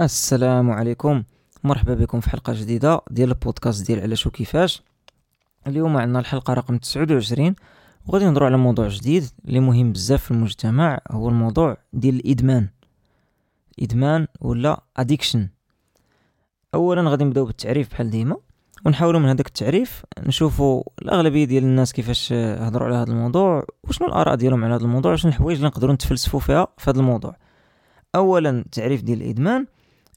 السلام عليكم. مرحبا بكم في حلقة جديدة ديال البودكاست ديال علاش وكيفاش اليوم عندنا الحلقة رقم 29 وغادي نهضروا على موضوع جديد اللي مهم بزاف في المجتمع هو الموضوع ديال الإدمان. إدمان ولا اديكشن اولا غادي نبدأو بالتعريف بحال ديما ونحاولوا من هذاك التعريف نشوفوا الأغلبية ديال الناس كيفاش هضروا على هذا الموضوع وشنو الأراء ديالهم على هذا الموضوع وشنو الحوايج اللي نقدروا نتفلسفوا فيها في هذا الموضوع. اولا التعريف ديال الإدمان.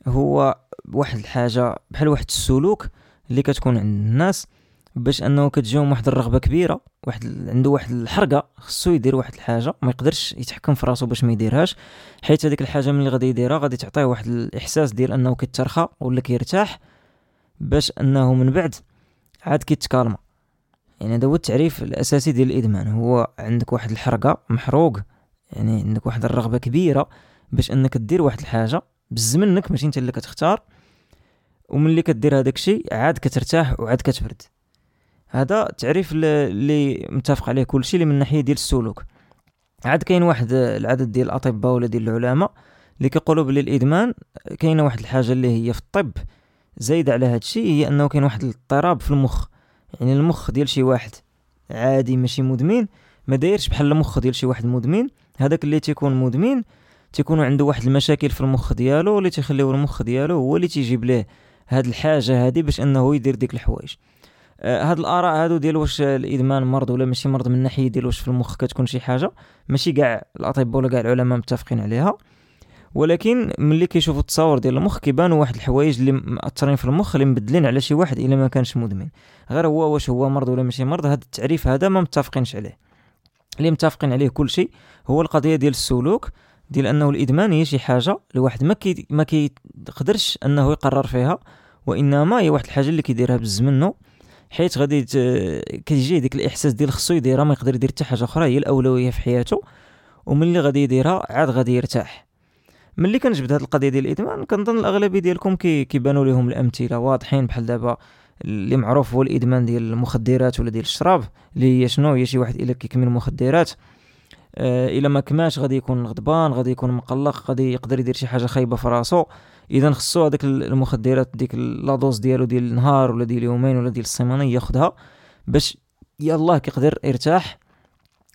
هو واحد الحاجة بحال واحد السلوك اللي كتكون عند الناس باش أنه كتجيهم واحد الرغبة كبيرة واحد عنده واحد الحرقة خصو يدير واحد الحاجة ما يقدرش يتحكم في راسو باش ما يديرهاش حيت هذيك الحاجة ملي غادي يديرها غادي تعطيه واحد الإحساس ديال أنه كيترخى ولا كيرتاح باش أنه من بعد عاد كيتكالما. يعني هذا هو التعريف الأساسي ديال الإدمان هو عندك واحد الحرقة محروق يعني عندك واحد الرغبة كبيرة باش أنك دير واحد الحاجة. بز منك ماشي انت اللي كتختار وملي كدير هذاك الشيء عاد كترتاح وعاد كتبرد. هذا التعريف اللي متفق عليه كل شيء اللي من الناحيه ديال السلوك. عاد كاين واحد العدد ديال الأطباء ولا ديال العلماء اللي كيقولوا بلي الإدمان كاينة واحد الحاجة اللي هي في الطب زايدة على هذا الشيء هي أنه كاين واحد الاضطراب في المخ. يعني المخ ديال شي واحد عادي ماشي مدمن ما دايرش بحال المخ ديال شي واحد مدمن. هذاك اللي تيكون مدمن تيكون عنده واحد المشاكل في المخ ديالو اللي تيخليو المخ ديالو هو اللي تيجيب ليه هاد الحاجة هادي باش إنه يدير ديك الحوايج. آه هاد الآراء هادو ديال واش الإدمان مرض ولا ماشي مرض من ناحية ديال واش في المخ كتكون شي حاجة ماشي كاع الأطباء ولا كاع العلماء متفقين عليها. ولكن ملي كيشوفوا التصاور ديال المخ كيبانوا واحد الحوايج اللي مأثرين في المخ اللي مبدلين على شي واحد إلا ما كانش مدمن. غير هو واش هو مرض ولا ماشي مرض هذا التعريف هذا ما متفقينش عليه. اللي متفقين عليه كل شيء هو القضية ديال السلوك. ديال أنه الإدمان هي شي حاجة الواحد ما كي ما كيقدرش أنه يقرر فيها وإنما هي واحد الحاجة اللي كيديرها بز منه حيت غادي كيجي ديك الإحساس ديال خصو يديرها ما يقدر يدير حتى حاجة أخرى هي الأولوية في حياته وملي غادي يديرها عاد غادي يرتاح. ملي كنجبد هذه القضية ديال الإدمان كنظن الأغلبية ديالكم كي كيبانوا لهم الأمثلة واضحين بحال دابا اللي معروف هو الإدمان ديال المخدرات ولا ديال الشراب اللي هي شنو؟ هي شي واحد إلا كيكمل المخدرات إلا ما كماش غادي يكون غضبان غادي يكون مقلق غادي يقدر يدير شي حاجة خايبة في راسو. اذا خصو هذاك المخدرات ديك لادوز ديالو ديال النهار ولا ديال يومين ولا ديال السيمانه ياخذها باش يلاه كيقدر يرتاح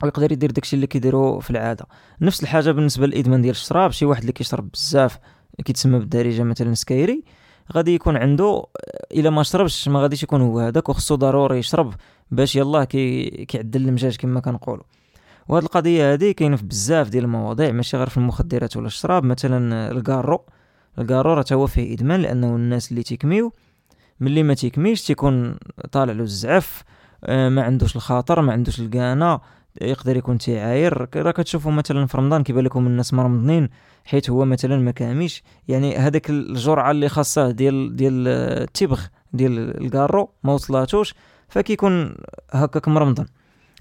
ويقدر يدير داكشي اللي كيديرو في العادة. نفس الحاجة بالنسبة للإدمان ديال الشراب شي واحد اللي كيشرب بزاف كيتسمى بالدارجة مثلا سكايري غادي يكون عنده إلا ما شربش ما غاديش يكون هو هذاك وخصو ضروري يشرب باش يلاه كي كيعدل المزاج كما كنقولوا. وهاد القضية هذه كاينة في بزاف ديال المواضيع ماشي غير في المخدرات ولا الشراب. مثلا الكارو الكارو راه هو فيه إدمان لأنه الناس اللي تيكميو ملي ما تيكميش تيكون طالع له الزعف آه، ما عندوش الخاطر ما عندوش الكانه يقدر يكون تيعاير راه كتشوفوا مثلا في رمضان كيبان لكم الناس مرمضنين حيت هو مثلا ما كاميش. يعني هذاك الجرعة اللي خاصة ديال ديال التبغ ديال الكارو ما وصلاتوش فكيكون هكاك مرمضان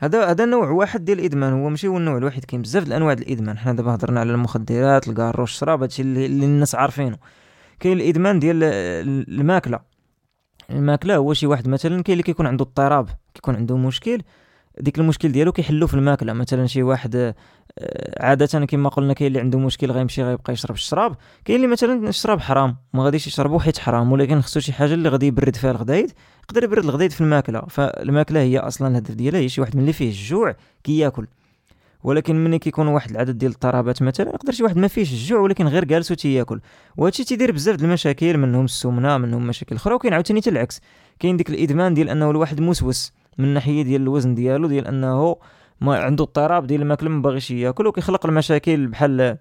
هذا هذا نوع واحد ديال الإدمان هو ماشي هو النوع الوحيد كاين بزاف الأنواع ديال الإدمان. حنا دابا هضرنا على المخدرات الكارو الشراب هادشي اللي, اللي الناس عارفينه. كاين الإدمان ديال الماكلة. الماكلة هو شي واحد مثلا كاين اللي كيكون عنده اضطراب كيكون عنده مشكل ديك المشكل ديالو كيحلو في الماكلة. مثلا شي واحد آه، عادة كما قلنا كاين اللي عنده مشكل غيمشي غيبقى يشرب الشراب. كاين اللي مثلا الشراب حرام ما غاديش يشربو حيت حرام ولكن خصو شي حاجة اللي غادي يبرد فيها الغدايد يقدر يبرد الغدايد في الماكلة. فالماكلة هي أصلا الهدف ديالها هي شي واحد من اللي فيه الجوع كياكل. ولكن ملي كيكون واحد العدد ديال الاضطرابات مثلا يقدر شي واحد ما فيهش الجوع ولكن غير جالس وتياكل. وهادشي تيدير بزاف د المشاكل منهم السمنة منهم مشاكل أخرى وكاين عاوتاني حتى العكس. كاين ديك الإدمان ديال أنه الواحد موسوس. من الناحيه ديال الوزن ديالو ديال أنه ما عنده اضطراب ديال الماكلة ما باغيش ياكل وكيخلق المشاكل بحال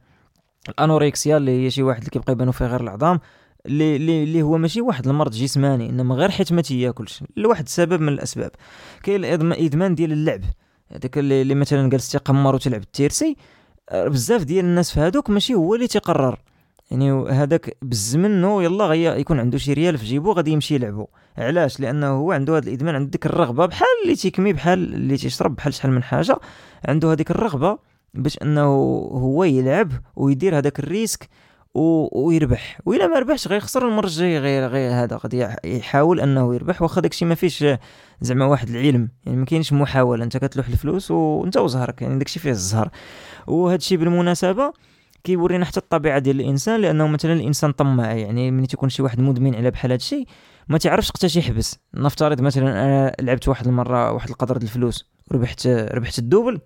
ال anorexia اللي هي شي واحد اللي كيبقى يبانو فيه غير العظام اللي اللي هو ماشي واحد المرض جسماني إنما غير حيت ما تياكلش لواحد السبب من الأسباب. كاين الادمان ديال اللعب هذاك اللي, اللي مثلا جالس تيقمر وتلعب ال tiercé بزاف ديال الناس في هذوك ماشي هو اللي تيقرر. يعني هذاك بز منه يلا غي يكون عنده شي ريال في جيبو غادي يمشي يلعبو. علاش؟ لأنه هو عنده هذا الإدمان عنده ديك الرغبة بحال اللي تيكمي بحال اللي تيشرب بحال شحال من حاجة. عنده هذيك الرغبة باش أنه هو يلعب ويدير هذاك ال risque و... ويربح وإلا ما ربحش غيخسر المره الجايه غير غير هذا غادي يحاول أنه يربح. واخا داكشي ما فيش زعما واحد العلم. يعني ما كاينش محاولة. أنت كتلوح الفلوس وأنت وزهرك. يعني داكشي فيه الزهر. وهذا الشيء بالمناسبة كيورينا حتى الطبيعة ديال الإنسان لأنه مثلا الإنسان طماع يعني ملي تيكون شي واحد مدمن على بحال هادشي ما تعرفش حتى يحبس. نفترض مثلا أنا لعبت واحد المرة واحد القدر د الفلوس وربحت ربحت ال double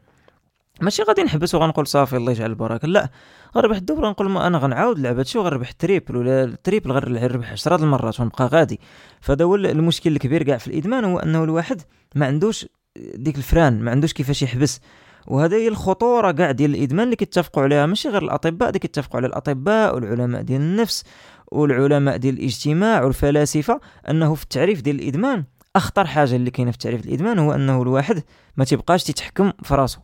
ماشي غادي نحبس وغنقول صافي الله يجعل البركة. لا غنربح ال double غنقول ما أنا غنعاود لعب هادشي وغنربح ال triple ولا ال triple غنربح 10 المرات ونبقى غادي. فهذا هو المشكل الكبير كاع في الإدمان هو أنه الواحد ما عندوش ديك ال frein ما عندوش كيفاش يحبس. وهذا هي الخطورة كاع ديال الادمان اللي كيتفقوا عليها. ماشي غير الأطباء اللي كيتفقوا على الأطباء والعلماء ديال النفس والعلماء ديال الاجتماع والفلاسفة أنه في التعريف ديال الإدمان. أخطر حاجة اللي كاينة في تعريف الإدمان هو أنه الواحد ما تيبقاش تيتحكم في راسو.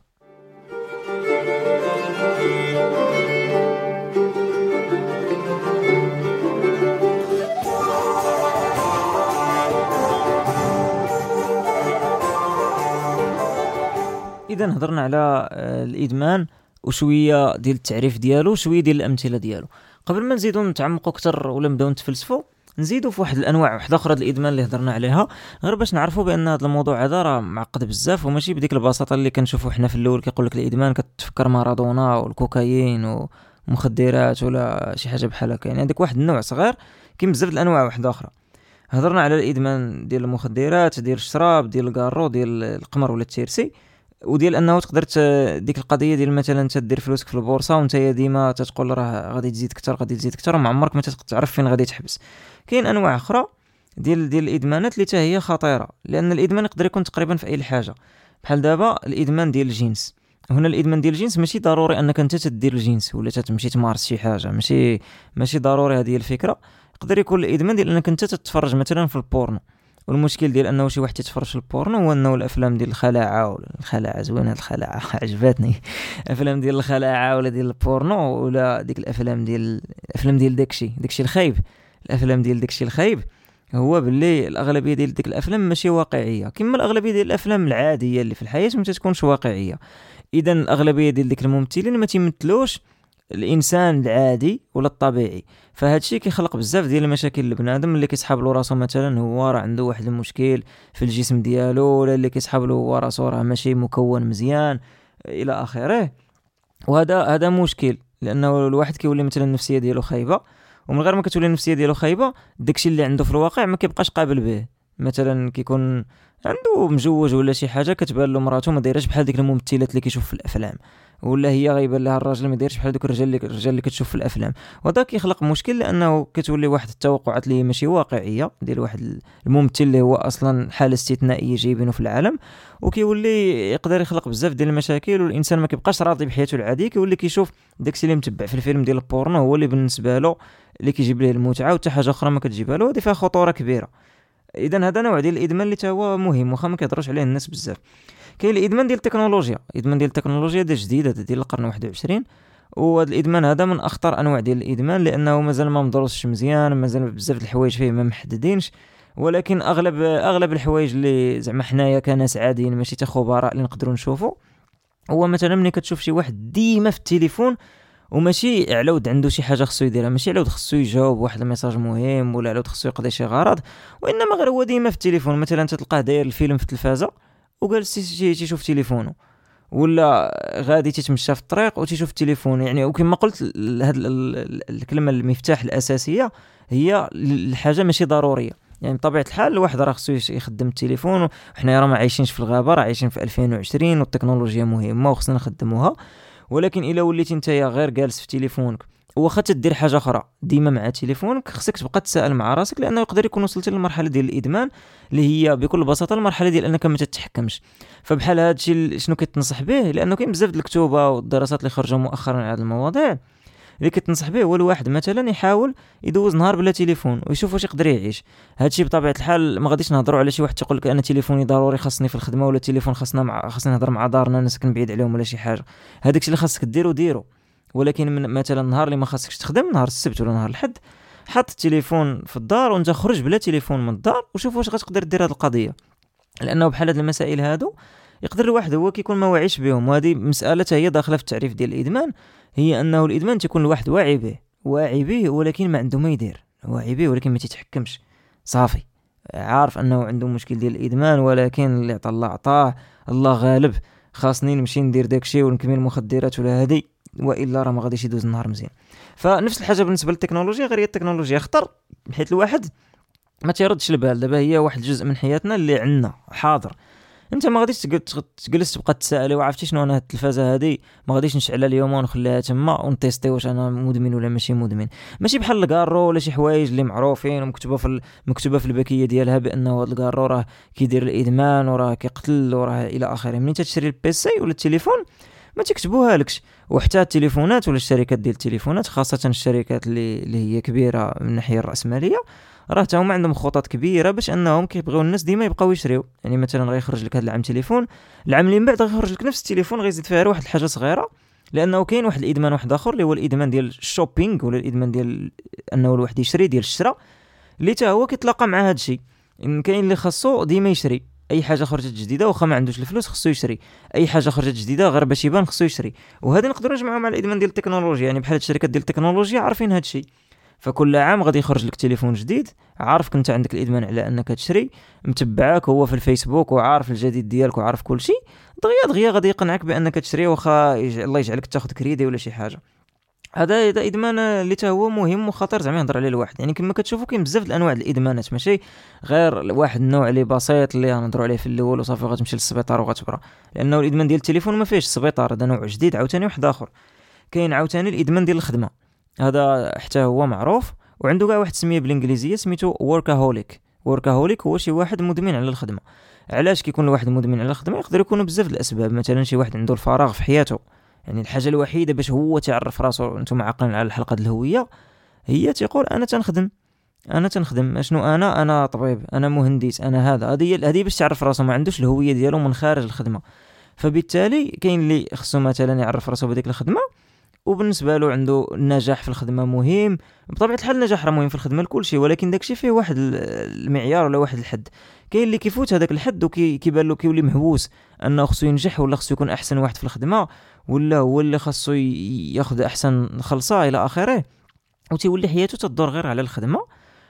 إذا هضرنا على آه، الإدمان وشوية ديال التعريف ديالو وشوية ديال الأمثلة ديالو. قبل ما نزيدو نتعمقوا أكثر ولا نبداو نتفلسفوا نزيدو في واحد الأنواع واحدة أخرى ديال الإدمان اللي هضرنا عليها. غير باش نعرفوا بأن هذا الموضوع هذا راه معقد بزاف وماشي بديك البساطة اللي كنشوفوا حنا في الأول كيقول لك الإدمان كتفكر مارادونا والكوكايين ومخدرات ولا شي حاجة بحال هكا. يعني عندك واحد النوع صغير كاين بزاف الأنواع واحدة أخرى. هضرنا على الإدمان ديال المخدرات ديال الشراب ديال الكارو ديال القمر ولا ال tiercé. وديال انه تقدر ديك القضية ديال مثلا انت دير فلوسك في البورصة وأنت ديما تتقول راه غادي تزيد أكثر غادي تزيد أكثر وما عمرك ما تعرف فين غادي تحبس. كاين أنواع أخرى ديال ديال الإدمانات اللي هي خطيرة لأن الإدمان يقدر يكون تقريبا في أي حاجة. بحال دابا الإدمان ديال الجنس. هنا الإدمان ديال الجنس ماشي ضروري أنك أنت تدير الجنس ولا تمشي تمارس شي حاجة. ماشي ماشي ضروري هذه الفكرة. يقدر يكون الإدمان ديال أنك أنت تتفرج مثلا في البورنو. والمشكل ديال انه شي واحد تيتفرج البورنو هو انه الافلام ديال الخلاعة الخلاعة زوينه الخلاعة عجبتني افلام ديال الخلاعة ولا ديال البورنو ولا ديك الافلام ديال الافلام ديال داكشي داكشي الخايب. الافلام ديال داكشي الخايب هو باللي الأغلبية ديال ديك الأفلام ماشي واقعية. كما الأغلبية ديال الأفلام العادية اللي في الحياة ما تكونش واقعية. اذا الأغلبية ديال ديك الممثلين ما تيمثلوش الإنسان العادي ولا الطبيعي. فهاد الشيء كيخلق بزاف ديال المشاكل لبنادم اللي كيسحاب له راسو مثلا هو راه عنده واحد المشكل في الجسم ديالو ولا اللي كيسحاب له هو راسو راه ماشي مكون مزيان إلى آخره. وهذا هذا مشكل لأنه الواحد كيولي مثلا النفسية ديالو خايبة ومن غير ما كتولي النفسية ديالو خايبة داكشي اللي عنده في الواقع ما كيبقاش قابل به. مثلا كيكون عنده مجوج ولا شي حاجة كتبان له مراته ما دايرهش بحال ديك الممثلات اللي كيشوف في الأفلام. ولا هي غيبان لها الراجل ما دايرش بحال دوك الرجال اللي الرجال اللي كتشوف في الأفلام. وهذا كيخلق مشكل لأنه كتولي واحد التوقعات اللي ماشي واقعية ديال واحد الممثل اللي هو أصلا حالة استثنائية جايبينه في العالم وكيولي يقدر يخلق بزاف ديال المشاكل والإنسان ما كيبقاش راضي بحياته العادية كيولي كيشوف داكشي اللي متبع في الفيلم ديال البورنو هو اللي بالنسبة له اللي كيجيب ليه المتعة وحتى حاجة أخرى ما كتجيبها له هذه فيها خطورة كبيرة. إذا هذا نوع ديال الإدمان اللي هو مهم واخا ما كيهضروش عليه الناس بزاف. كاين الإدمان ديال التكنولوجيا. الإدمان ديال التكنولوجيا هذا جديد هذا ديال القرن 21 وهذا الإدمان هذا من أخطر أنواع ديال الإدمان لأنه مازال ما مدروسش مزيان مازال بزاف د الحوايج فيه ما محددينش. ولكن أغلب أغلب الحوايج اللي زعما حنايا كناس عاديين ماشي تا خبراء اللي نقدروا نشوفوا هو مثلا ملي كتشوف شي واحد ديما في التليفون وماشي علود عنده شي حاجة خصو يديرها ماشي علود خصو يجاوب واحد ال message مهم ولا علود خصو يقضي شي غرض وإنما غير هو ديما في التليفون. مثلا تلقاه داير الفيلم في التلفازة وجالس تيشوف تليفونه ولا غادي تتمشى في الطريق وتيشوف التليفون يعني وكما قلت هاد الكلمة المفتاح الأساسية هي الحاجة ماشي ضرورية. يعني بطبيعة الحال الواحد راه خصو يخدم التليفون وحنا راه ما عايشينش في الغابة راه عايشين في 2020 والتكنولوجيا مهمة وخصنا نخدموها. ولكن إلا وليتي نتايا غير جالس في تليفونك واخا تدير حاجة أخرى ديما مع تليفونك خصك تبقى تسائل مع راسك لأنه يقدر يكون وصلتي للمرحلة ديال الإدمان اللي هي بكل بساطة المرحلة ديال أنك ما تتحكمش. فبحال هذا الشيء شنو كتنصح به؟ لأنه كاين بزاف الكتوبه والدراسات اللي خرجوا مؤخرا على هذه المواضيع. اللي كتنصح به هو الواحد مثلا يحاول يدوز نهار بلا تليفون ويشوف واش يقدر يعيش. هادشي بطبيعة الحال ما غاديش نهضروا على شي واحد تيقول لك أنا تليفوني ضروري خاصني في الخدمة ولا التليفون خاصنا مع خاصني نهضر مع دارنا نسكن بعيد عليهم ولا شي حاجة. هذاك اللي خاصك ديرو ديرو. ولكن من مثلا النهار اللي ما خاصكش تخدم نهار السبت ولا نهار الحد حط التليفون في الدار وانت خرج بلا تليفون من الدار وشوف واش غتقدر دير هذه القضية. لأنه بحال هاد المسائل هادو يقدر الواحد هو كيكون ما واعيش بهم. وهذه مسألة هي داخلة في التعريف ديال الإدمان. هي أنه الإدمان تيكون الواحد واعي به واعي به ولكن ما عنده ما يدير واعي به ولكن ما تيتحكمش صافي. عارف أنه عنده مشكل ديال الإدمان ولكن اللي عطى الله عطاه الله غالب. خاصني نمشي ندير داكشي ونكمل المخدرات ولا هادي وإلا راه ما غاديش يدوز النهار مزيان. فنفس الحاجة بالنسبة للتكنولوجيا غير هي التكنولوجيا خطر بحيث الواحد ما تيردش البال. دابا هي واحد الجزء من حياتنا اللي عندنا حاضر. انت ما غاديش تجلس تبقى تسالي وعرفتي شنو أنا التلفازة هذه ما غاديش نشعلها اليوم ونخليها تما ونتيستي واش أنا مدمن ولا ماشي مدمن. ماشي بحال الكارو ولا شي حوايج اللي معروفين ومكتوبة في مكتوبة في البكية ديالها بانه هذا الكارو راه كيدير الإدمان وراه كيقتل وراه إلى آخره. ملي تشري ال PC ولا التليفون؟ ما تكتبوها لكش. وحتى التليفونات ولا الشركات ديال التليفونات خاصة الشركات اللي, اللي هي كبيرة من الناحيه الرأسمالية راه هما عندهم خطط كبيرة باش أنهم كيبغيو الناس ديما يبقاو يشريو. يعني مثلا غيخرج لك هذا العام تليفون العام اللي من بعد غيخرج لك نفس التليفون غيزيد فيها واحد الحاجة صغيرة لأنه كاين واحد الإدمان واحد آخر اللي هو الإدمان ديال الشوبينغ ولا الإدمان ديال أنه الواحد يشري ديال الشراء اللي تا هو كيتلاقى مع هذا الشيء. كاين اللي خاصو ديما يشري. أي حاجة خرجت جديدة واخا ما عندوش الفلوس خصو يشري. أي حاجة خرجت جديدة غير باش يبان خصو يشري. وهذا نقدروا نجمعوا مع الإدمان ديال التكنولوجيا. يعني بحال الشركات ديال التكنولوجيا عارفين هذا الشيء. فكل عام غادي يخرج لك تليفون جديد عارفك أنت عندك الإدمان على أنك تشري متبعك هو في الفيسبوك وعارف الجديد ديالك وعارف كل شيء. دغيا دغيا غادي يقنعك بأنك تشري واخا الله يجعلك تاخذ كريدي ولا شي حاجة. هذا إدمان اللي تا هو مهم وخطير زعما يهضر عليه الواحد. يعني كما كتشوفوا كاين بزاف الانواع الإدمانات ماشي غير واحد النوع اللي بسيط اللي غنهضروا عليه في الأول وصافي غتمشي للسبيطار وغتبرا. لأنه الإدمان ديال التليفون ما فيهش السبيطار هذا نوع جديد عاوتاني واحد آخر. كاين عاوتاني الإدمان ديال الخدمة. هذا حتى هو معروف وعنده كاع واحد السميه بالإنجليزية سميتو وركاهوليك وركاهوليك هو شي واحد مدمن على الخدمة. علاش كيكون الواحد مدمن على الخدمة؟ يقدر يكون بزاف الأسباب. مثلا شي واحد عنده الفراغ في حياته. يعني الحاجة الوحيدة باش هو تعرف راسو أنتم عاقلين على الحلقة الهوية هي تيقول أنا تنخدم. أنا تنخدم. شنو أنا؟ أنا طبيب. أنا مهندس. أنا هذا. هذه هذه باش تعرف راسو. ما عندوش الهوية ديالو من خارج الخدمة. فبالتالي كاين اللي خصو مثلا يعرف راسو بهذيك الخدمة وبالنسبة له عنده النجاح في الخدمة مهم. بطبيعة الحال النجاح راه مهم في الخدمة لكل شيء ولكن داكشي فيه واحد المعيار ولا واحد الحد. كاين اللي كيفوت هذاك الحد وكيبان له كيولي مهووس أنه خصو ينجح ولا خصو يكون أحسن واحد في الخدمة. ولا هو اللي خاصو ياخذ احسن خلصة إلى اخره وتيولي حياته تدور غير على الخدمة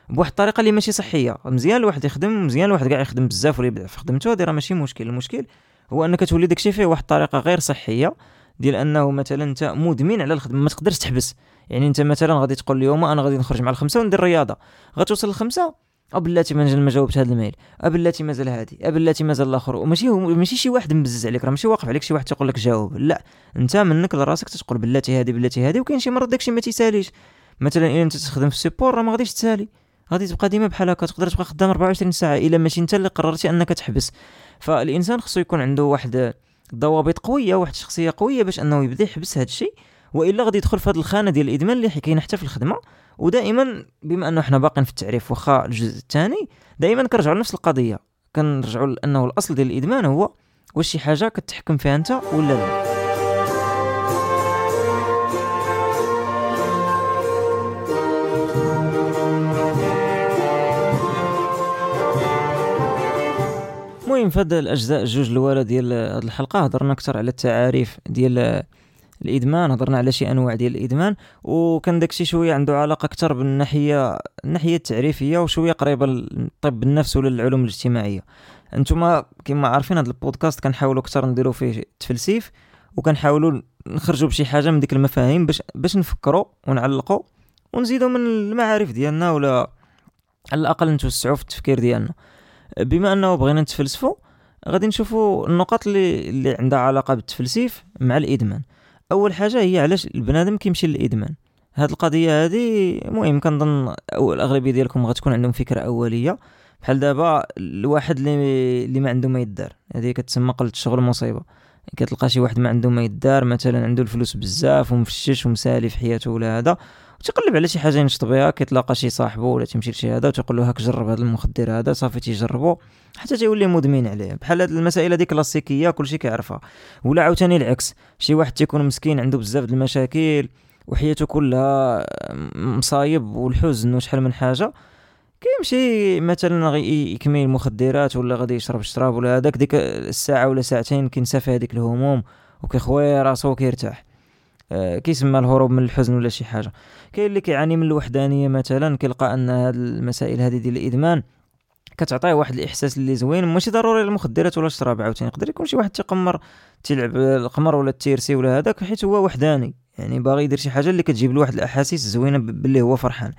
بواحد الطريقة اللي ماشي صحية. مزيان الواحد يخدم مزيان الواحد كاع يخدم بزاف ولا يبدع في خدمته هذه راه ماشي مشكل. المشكل هو انك تولي داكشي فيه واحد الطريقة غير صحية ديال انه مثلا انت مدمن على الخدمة ما تقدرش تحبس. يعني انت مثلا غادي تقول اليوم أنا غادي نخرج مع الخمسة وندير رياضة. غتوصل الخمسة بلاتي ما جاوبت هذا ال mail. بلاتي مازال هادي. بلاتي مازال الآخر. وماشي ماشي شي واحد مبزز عليك. راه ماشي واقف عليك شي واحد تيقول لك جاوب. لا. أنت منك لراسك تقول بلاتي هادي بلاتي هادي وكاين شي مرات داكشي ما تيساليش. مثلا إلا أنت تخدم في ال support راه ما غاديش تسالي. غادي تبقى ديما بحال هكا تقدر تبقى خدام 24 ساعة. إلا ماشي أنت اللي قررتي أنك تحبس. فالإنسان خصو يكون عنده واحد ضوابط قوية واحد الشخصيه قوية باش أنه يبدأ يحبس هذا الشيء وإلا غادي يدخل في هذه الخانة ديال الإدمان اللي كاينة حتى في الخدمة. ودائما بما أنه حنا باقيين في التعريف واخا الجزء الثاني دائما كنرجعوا لنفس القضية. كنرجعوا لأنه الأصل ديال الإدمان هو واش شي حاجة كتحكم فيها أنت ولا لا. المهم في الأجزاء الجوج الاولى ديال هاد الحلقة هضرنا أكثر على التعاريف ديال الإدمان هضرنا على شي أنواع ديال الإدمان وكان داكشي شوية عنده علاقة أكثر بالناحية الناحية التعريفية وشوية قريبة للطب النفس ولا العلوم الاجتماعية. أنتم كما عارفين هذا البودكاست كنحاولوا أكثر نديروا فيه تفلسيف وكنحاولوا نخرجوا بشي حاجة من ديك المفاهيم باش باش نفكروا ونعلقوا ونزيدوا من المعارف ديالنا ولا على الأقل نتوسعوا في التفكير ديالنا. بما أنه بغينا نتفلسفوا غادي نشوفوا النقط اللي اللي عندها علاقة بالتفلسيف مع الإدمان. أول حاجة هي علاش البنادم كيمشي للإدمان. هاد القضية هذه مهم كنظن الاغلبيه ديالكم غتكون عندهم فكرة أولية. بحال دابا الواحد اللي اللي ما عنده ما يدار. هذه كتسمى قلة الشغل مصيبه كتلقى شي واحد ما عنده ما يدار مثلا عنده الفلوس بزاف ومفشش ومسالي في حياته ولا هذا. تيقلب على شي حاجة ينشط بها كيتلاقى شي صاحبه ولا تيمشي لشي هذا وتيقول له هاك جرب هذا المخدر هذا صافي تيجربو. حتى تيولي مدمن عليه. بحال هاد المسائل هذه كلاسيكية كلشي كيعرفها. ولا عاوتاني العكس. شي واحد تيكون مسكين عنده بزاف د المشاكل وحياته كلها مصايب والحزن وشحال من حاجة كيمشي مثلا يكمل المخدرات ولا غادي يشرب الشراب ولا هذاك ديك الساعة ولا ساعتين كينسى في هذيك الهموم وكيخوي راسو وكيرتاح. كيسمى الهروب من الحزن ولا شي حاجة. كاين اللي كيعاني من الوحدانية مثلا كيلقى أن هاد المسائل هذه ديال الإدمان كتعطيه واحد الإحساس اللي زوين ماشي ضروري المخدرات ولا الشراب عاوتاني. يقدر يكون شي واحد تيقمر تيلعب القمر ولا التيرسي ولا هذاك حيت هو وحداني. يعني باغي يدير شي حاجة اللي كتجيب له واحد الأحاسيس زوينة باللي هو فرحان.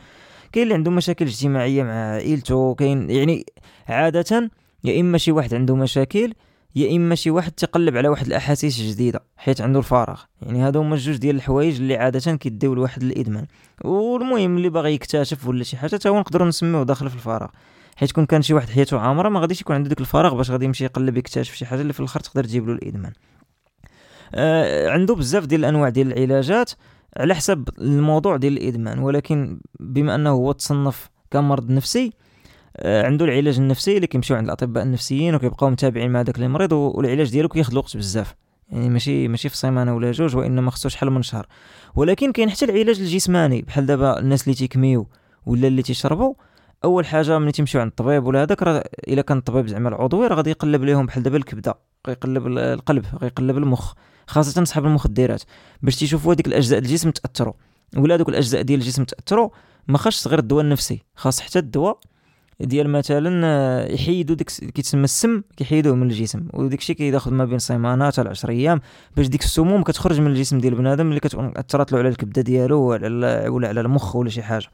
كاين اللي عنده مشاكل اجتماعية مع عائلته كاين يعني عادة يا إما شي واحد عنده مشاكل يا إما شي واحد تقلب على واحد الأحاسيس جديدة حيت عنده الفراغ. يعني هادو هما جوج ديال الحوايج اللي عادة كيديو لواحد الإدمان. والمهم اللي باغي يكتشف ولا شي حاجة تا هو نقدروا نسميوه داخل في الفراغ. حيت كون كان شي واحد حياته عامرة ما غاديش يكون عنده ديك الفراغ باش غادي يمشي يقلب يكتشف شي حاجة اللي في الآخر تقدر تجيب له الإدمان. آه عنده بزاف ديال الأنواع ديال العلاجات على حسب الموضوع ديال الإدمان. ولكن بما أنه هو تصنف كمرض نفسي عنده العلاج النفسي اللي كيمشيو عند الأطباء النفسيين وكيبقاو متابعين مع داك المريض والعلاج ديالو كياخذ الوقت بزاف. يعني ماشي ماشي في سيمانة ولا جوج وإنما خصو شحال من شهر. ولكن كاين حتى العلاج الجسماني. بحال دابا الناس اللي تيكميو ولا اللي تيشربوا أول حاجة ملي تيمشيو عند الطبيب ولا هذاك راه إلا كان الطبيب زعما العضوي راه غادي يقلب ليهم بحال دابا الكبدة. غيقلب القلب غيقلب المخ. خاصة صحاب المخدرات. باش تيشوفوا هذيك الأجزاء الجسم تاثروا ولا دوك الأجزاء ديال الجسم تاثروا ما خاصش غير الدواء النفسي. خاص حتى الدواء ديال مثلا آه، يحيدوا ديك كيتسمى السم كيحيدوه من الجسم. وديك الشيء كياخذ ما بين سيمانات على 10 أيام باش ديك السموم كتخرج من الجسم ديال بنادم اللي كتكون اثرت له على الكبدة ديالو ولا ولا على المخ ولا شي حاجة.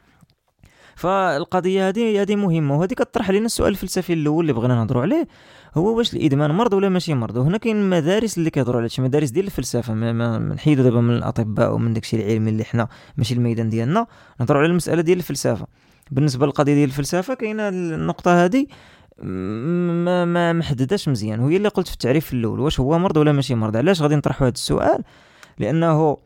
فالقضية هذه هذه مهمة. وهذه كطرح علينا السؤال الفلسفي الأول اللي بغينا نهضروا عليه. هو واش الإدمان مرض ولا ماشي مرض؟ وهنا كاين مدارس اللي كيهضروا على شي مدارس ديال الفلسفة. نحيدوا دابا من الأطباء ومن داكشي العلمي اللي حنا ماشي الميدان ديالنا. نهضروا على المسألة ديال الفلسفة. بالنسبة للقضية ديال الفلسفة كاينة النقطة هذه ما ما محدداش مزيان وهي اللي قلت في التعريف الأول واش هو مرض ولا ماشي مرض علاش غادي نطرحوا هذا السؤال لأنه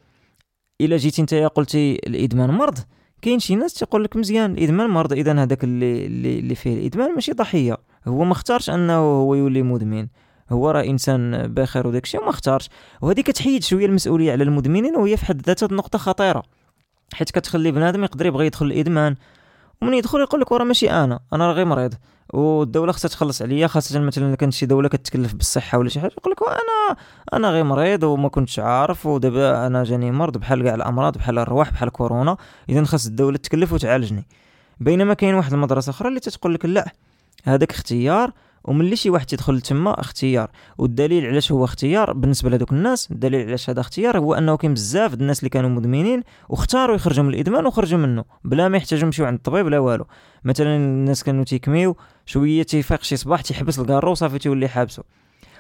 الا جيتي انت قلتي الادمان مرض كاين شي ناس تيقول لك مزيان الادمان مرض اذا هذاك اللي اللي فيه الادمان ماشي ضحيه هو ما اختارش انه هو يولي مدمن هو راه انسان بخير وداك الشيء وما اختارش وهذه كتحيد شوية المسؤوليه على المدمنين وهي في حد ذاتها نقطه خطيره حيت كتخلي بنادم يقدر يبغي يدخل الادمان ومن يدخل يقول لك وراه ماشي أنا أنا راه غير مريض. والدولة خصها تخلص عليا خاصة مثلا كانت شي دولة كتكلف بالصحة ولا شي حاجة يقول لك أنا أنا غير مريض وما كنتش عارف ودابا أنا جاني مرض بحال كاع الأمراض بحال الرواح بحال كورونا. اذا خاص الدولة تكلف وتعالجني. بينما كاين واحد المدرسة أخرى اللي تتقول لك لا هذاك اختيار وملي شي واحد تيدخل تما اختيار. والدليل علاش هو اختيار؟ بالنسبة لهذوك الناس الدليل علاش هذا اختيار هو أنه كاين بزاف الناس اللي كانوا مدمنين واختاروا يخرجوا من الإدمان وخرجوا منه بلا ما يحتاجوا يمشيو عند الطبيب لا والو. مثلا الناس كانوا تيكميو شوية تيفيق شي صباح تيحبس الكارو صافي تيولي حابسو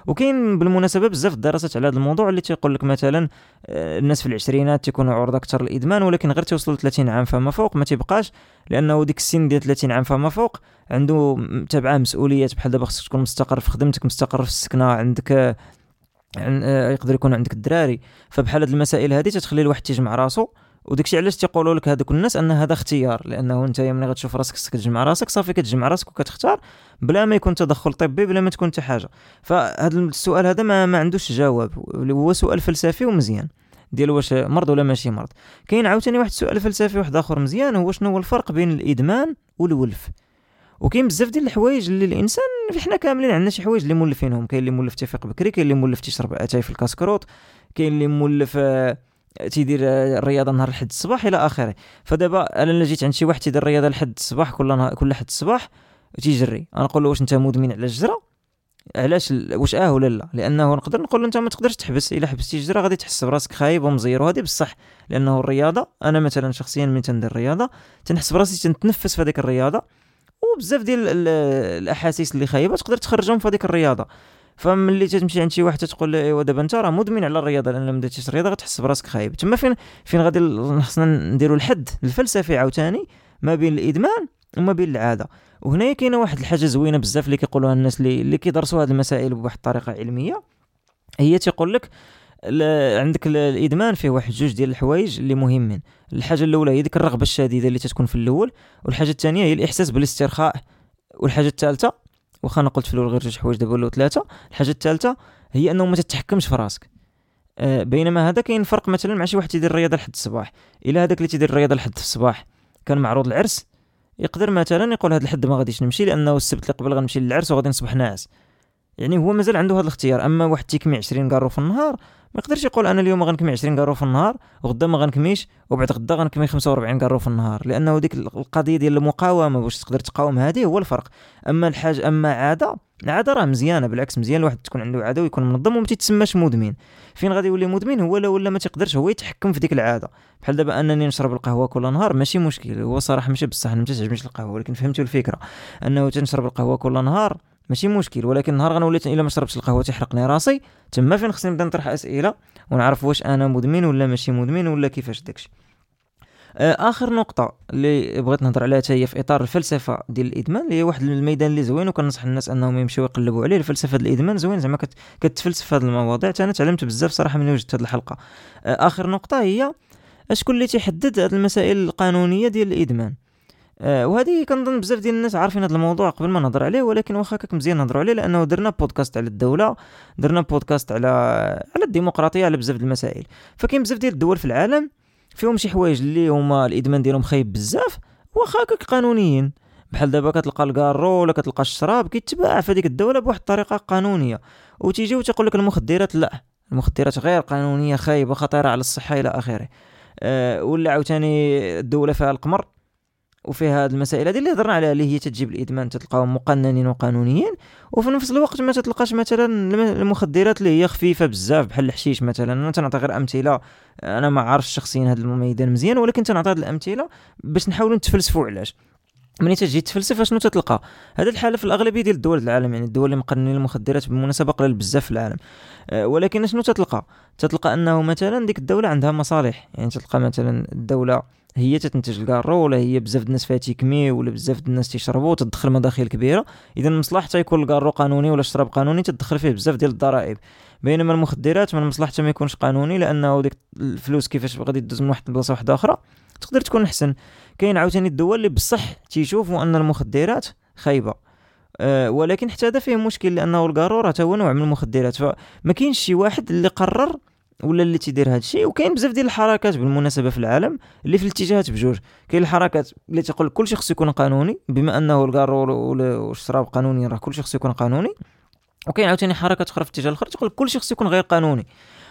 وكاين بالمناسبة بزاف الدراسات على هذا الموضوع اللي تيقول لك مثلا آه، الناس في العشرينات تيكونوا عرضة أكثر للإدمان ولكن غير توصلوا 30 عام فما فوق ما تيبقاش لأنه ديك السن ديال 30 عام فما فوق عنده تبعه مسؤوليات بحال دابا خصك تكون مستقر في خدمتك مستقر في السكنة عندك آه، يقدر يكون عندك الدراري. فبحال هاد المسائل هذه تتخلي الواحد تيجمع راسو. وداكشي علاش تيقولوا لك هذوك الناس أن هذا اختيار؟ لأنه أنت ملي غتشوف راسك خصك تجمع راسك صافي كتجمع راسك وكتختار بلا ما يكون تدخل طبي بلا ما تكون حتى حاجة. فهذا السؤال هذا ما, ما عندوش جواب هو سؤال فلسفي ومزيان. ديال واش مرض ولا ماشي مرض. كاين عاوتاني واحد السؤال فلسفي واحد آخر مزيان هو شنو هو الفرق بين الإدمان والولف؟ وكاين بزاف ديال الحوايج اللي الإنسان حنا كاملين عندنا شي حوايج اللي مولفينهم. كاين اللي مولف تيفيق بكري كاين اللي مولف تيشرب أتاي في الكاسكروت كاين اللي مولف آه تيدير الرياضة نهار الحد الصباح إلى آخره. فدابا أنا جيت عند شي واحد تيدير الرياضة لحد الصباح كل نهار كل حد الصباح تيجري. أنا نقول له واش أنت مدمن على الجرة؟ علاش واش آه ولا لا؟ لأنه نقدر نقول له أنت ما تقدرش تحبس. إلا حبستي الجره غادي تحس براسك خايب ومزير. وهذه بصح لأنه الرياضة أنا مثلا شخصيا من تندير الرياضة تنحس براسي تنتنفس في هذيك الرياضة. وبزاف ديال الأحاسيس اللي خايبة تقدر تخرجهم في هذيك الرياضة. فملي تمشي عند شي واحد تقول له أيوا دابا أنت راه مدمن على الرياضة لأن ما درتيش الرياضة غتحس براسك خايب. تما فين فين غادي خصنا نديروا الحد الفلسفي عاوتاني ما بين الإدمان وما بين العادة. وهنا كاينة واحد الحاجة زوينة بزاف اللي كيقولوها الناس اللي اللي كيدرسوا هذه المسائل بواحد الطريقة علمية. هي تيقول لك عندك الإدمان فيه واحد جوج ديال الحوايج اللي مهمين. الحاجة الأولى هي ديك الرغبة الشديدة اللي تتكون في الأول والحاجة الثانية هي الإحساس بالاسترخاء والحاجة الثالثة واخا أنا قلت في الأول غير جوج حوايج دابا ولاو ثلاثة. الحاجة الثالثة هي أنه ما تتحكمش في راسك. أه بينما هذا كاين فرق مثلا مع شي واحد تيدير الرياضة لحد الصباح. إلا هذاك اللي تيدير الرياضة لحد الصباح كان معروض العرس يقدر مثلا يقول هذا الحد ما غاديش نمشي لأنه السبت اللي قبل غنمشي للعرس وغادي نصبح ناعس. يعني هو مازال عنده هذا الاختيار. أما واحد تيكمي 20 كارو في النهار ما يقدرش يقول أنا اليوم غنكمي 20 كارو في النهار وغدا ما غنكميش وبعد غدا غنكمي 45 كارو في النهار. لأنه ديك القضية ديال المقاومة باش تقدر تقاوم هذه هو الفرق. أما الحاجة أما عادة العادة راه مزيانة بالعكس مزيان الواحد تكون عنده عادة ويكون منظم وما تيتسماش مدمن. فين غادي يولي مدمن؟ هو لا ولا ما تيقدرش هو يتحكم في ديك العادة. بحال دابا أنني نشرب القهوة كل نهار ماشي مشكل. هو صراحة ماشي بصح ما تعجبنيش القهوه ولكن فهمتوا الفكرة. أنه تنشرب القهوة كل نهار ماشي مشكل ولكن نهار غنولي إلا ما شربتش القهوة تيحرقني راسي. تما فين خصني نبدا نطرح أسئلة ونعرف واش أنا مدمن ولا ماشي مدمن ولا كيفاش داكشي. آه، آخر نقطة اللي بغيت نهضر عليها هي في إطار الفلسفة ديال الإدمان اللي هي واحد الميدان اللي زوين وكنصح الناس أنهم يمشيو يقلبوا عليه. الفلسفة ديال الإدمان زوين زعما كتفلسف في هذه المواضيع أنا تعلمت بزاف صراحة من وجدت هذه الحلقة. آه، آخر نقطة هي أشكون اللي تيحدد هذه المسائل القانونية ديال الإدمان؟ آه وهذه كنظن بزاف ديال الناس عارفين هذا الموضوع قبل ما نهضر عليه ولكن واخا هكاك مزيان نهضروا عليه لأنه درنا بودكاست على الدولة درنا بودكاست على على الديمقراطية على بزاف المسائل. فكاين بزاف ديال الدول في العالم فيهم شي حوايج اللي هما الإدمان ديالهم خايب بزاف واخا هكاك قانونيين. بحال دابا كتلقى الكارو ولا كتلقى الشراب كيتباع في هذيك الدولة بواحد الطريقة قانونية. وتيجي وتقول لك المخدرات لا المخدرات غير قانونية خايبة خطيرة على الصحة إلى آخره. أه ولا عاوتاني الدولة فيها القمر؟ وفيها هذه المسائل هذه اللي هضرنا عليها اللي هي تجيب الإدمان تلقاهم مقننين وقانونيين وفي نفس الوقت ما تتلقاش مثلا المخدرات اللي هي خفيفة بزاف بحال الحشيش مثلا. أنا تنعطي غير أمثلة. أنا ما عارفش شخصيا هذا الميدان مزيان ولكن تنعطي هذه الأمثلة باش نحاولوا نتفلسفوا علاش. ملي تجي تفلسف شنو تتلقى؟ هذا الحالة في الأغلبية ديال الدول العالم يعني الدول اللي مقننين المخدرات بالمناسبه قلال بزاف في العالم. أه ولكن شنو تتلقى؟ تتلقى أنه مثلا ديك الدولة عندها مصالح. يعني تلقى مثلا الدولة هي تتنتج الكارو ولا هي بزاف الناس فيها تيكمي ولا بزاف الناس تيشربوا تدخل مداخيل كبيرة. اذا مصلحتها يكون الكارو قانوني ولا الشراب قانوني تدخل فيه بزاف ديال الضرائب. بينما المخدرات من مصلحتها ما يكونش قانوني لأنه ديك الفلوس كيفاش غادي تدوز من واحد البلاصه واحدة أخرى تقدر تكون أحسن. كاين عاوتاني الدول اللي بصح تيشوفوا أن المخدرات خايبة. أه ولكن حتى هذا فيه مشكل لأنه الكارو راه هو نوع من المخدرات فما كاينش شي واحد اللي قرر ولا اللي تيدير هذا الشيء وكاين بزاف ديال الحركات بالمناسبة في العالم اللي في الاتجاهات بجوج. كاين الحركات اللي تقول كل شخص يكون قانوني بما أنه الكارو والشراب قانوني راه كل شخص يكون قانوني. وكاين عاوتاني حركات أخرى في الاتجاه الآخر تقول كل شخص يكون غير قانوني.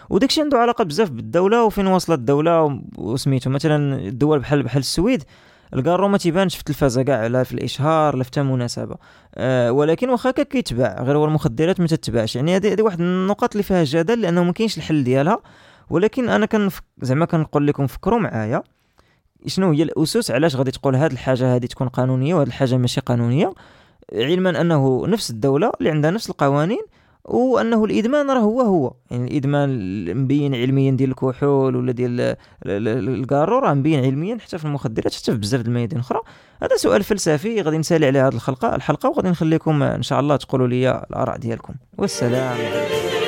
وداكشي عنده علاقة بزاف بالدولة وفين وصلت الدولة؟ وسميتو مثلا الدول بحال بحال السويد الكارو ما تيبانش في التلفازه كاع لا في الإشهار لا في حتى مناسبة. أه ولكن واخا هكا كيتباع غير هو المخدرات ما تتباعش. يعني هذه هذه واحد النقط اللي فيها جدل لأنه ما كاينش الحل ديالها. ولكن أنا كان زعما كنقول لكم فكروا معايا شنو هي الأسس علاش غادي تقول هذه الحاجة هذه تكون قانونية وهذه الحاجة ماشي قانونية؟ علما أنه نفس الدولة اللي عندها نفس القوانين وأنه الإدمان راه هو هو. يعني الإدمان مبين علميا ديال الكحول ولا ديال الكارو راه مبين علميا حتى في المخدرات حتى في بزاف الميادين الاخرى هذا سؤال فلسفي غادي نسالي عليه هذه الحلقة. الحلقة وغادي نخليكم إن شاء الله تقولوا لي الآراء ديالكم. والسلام عليكم.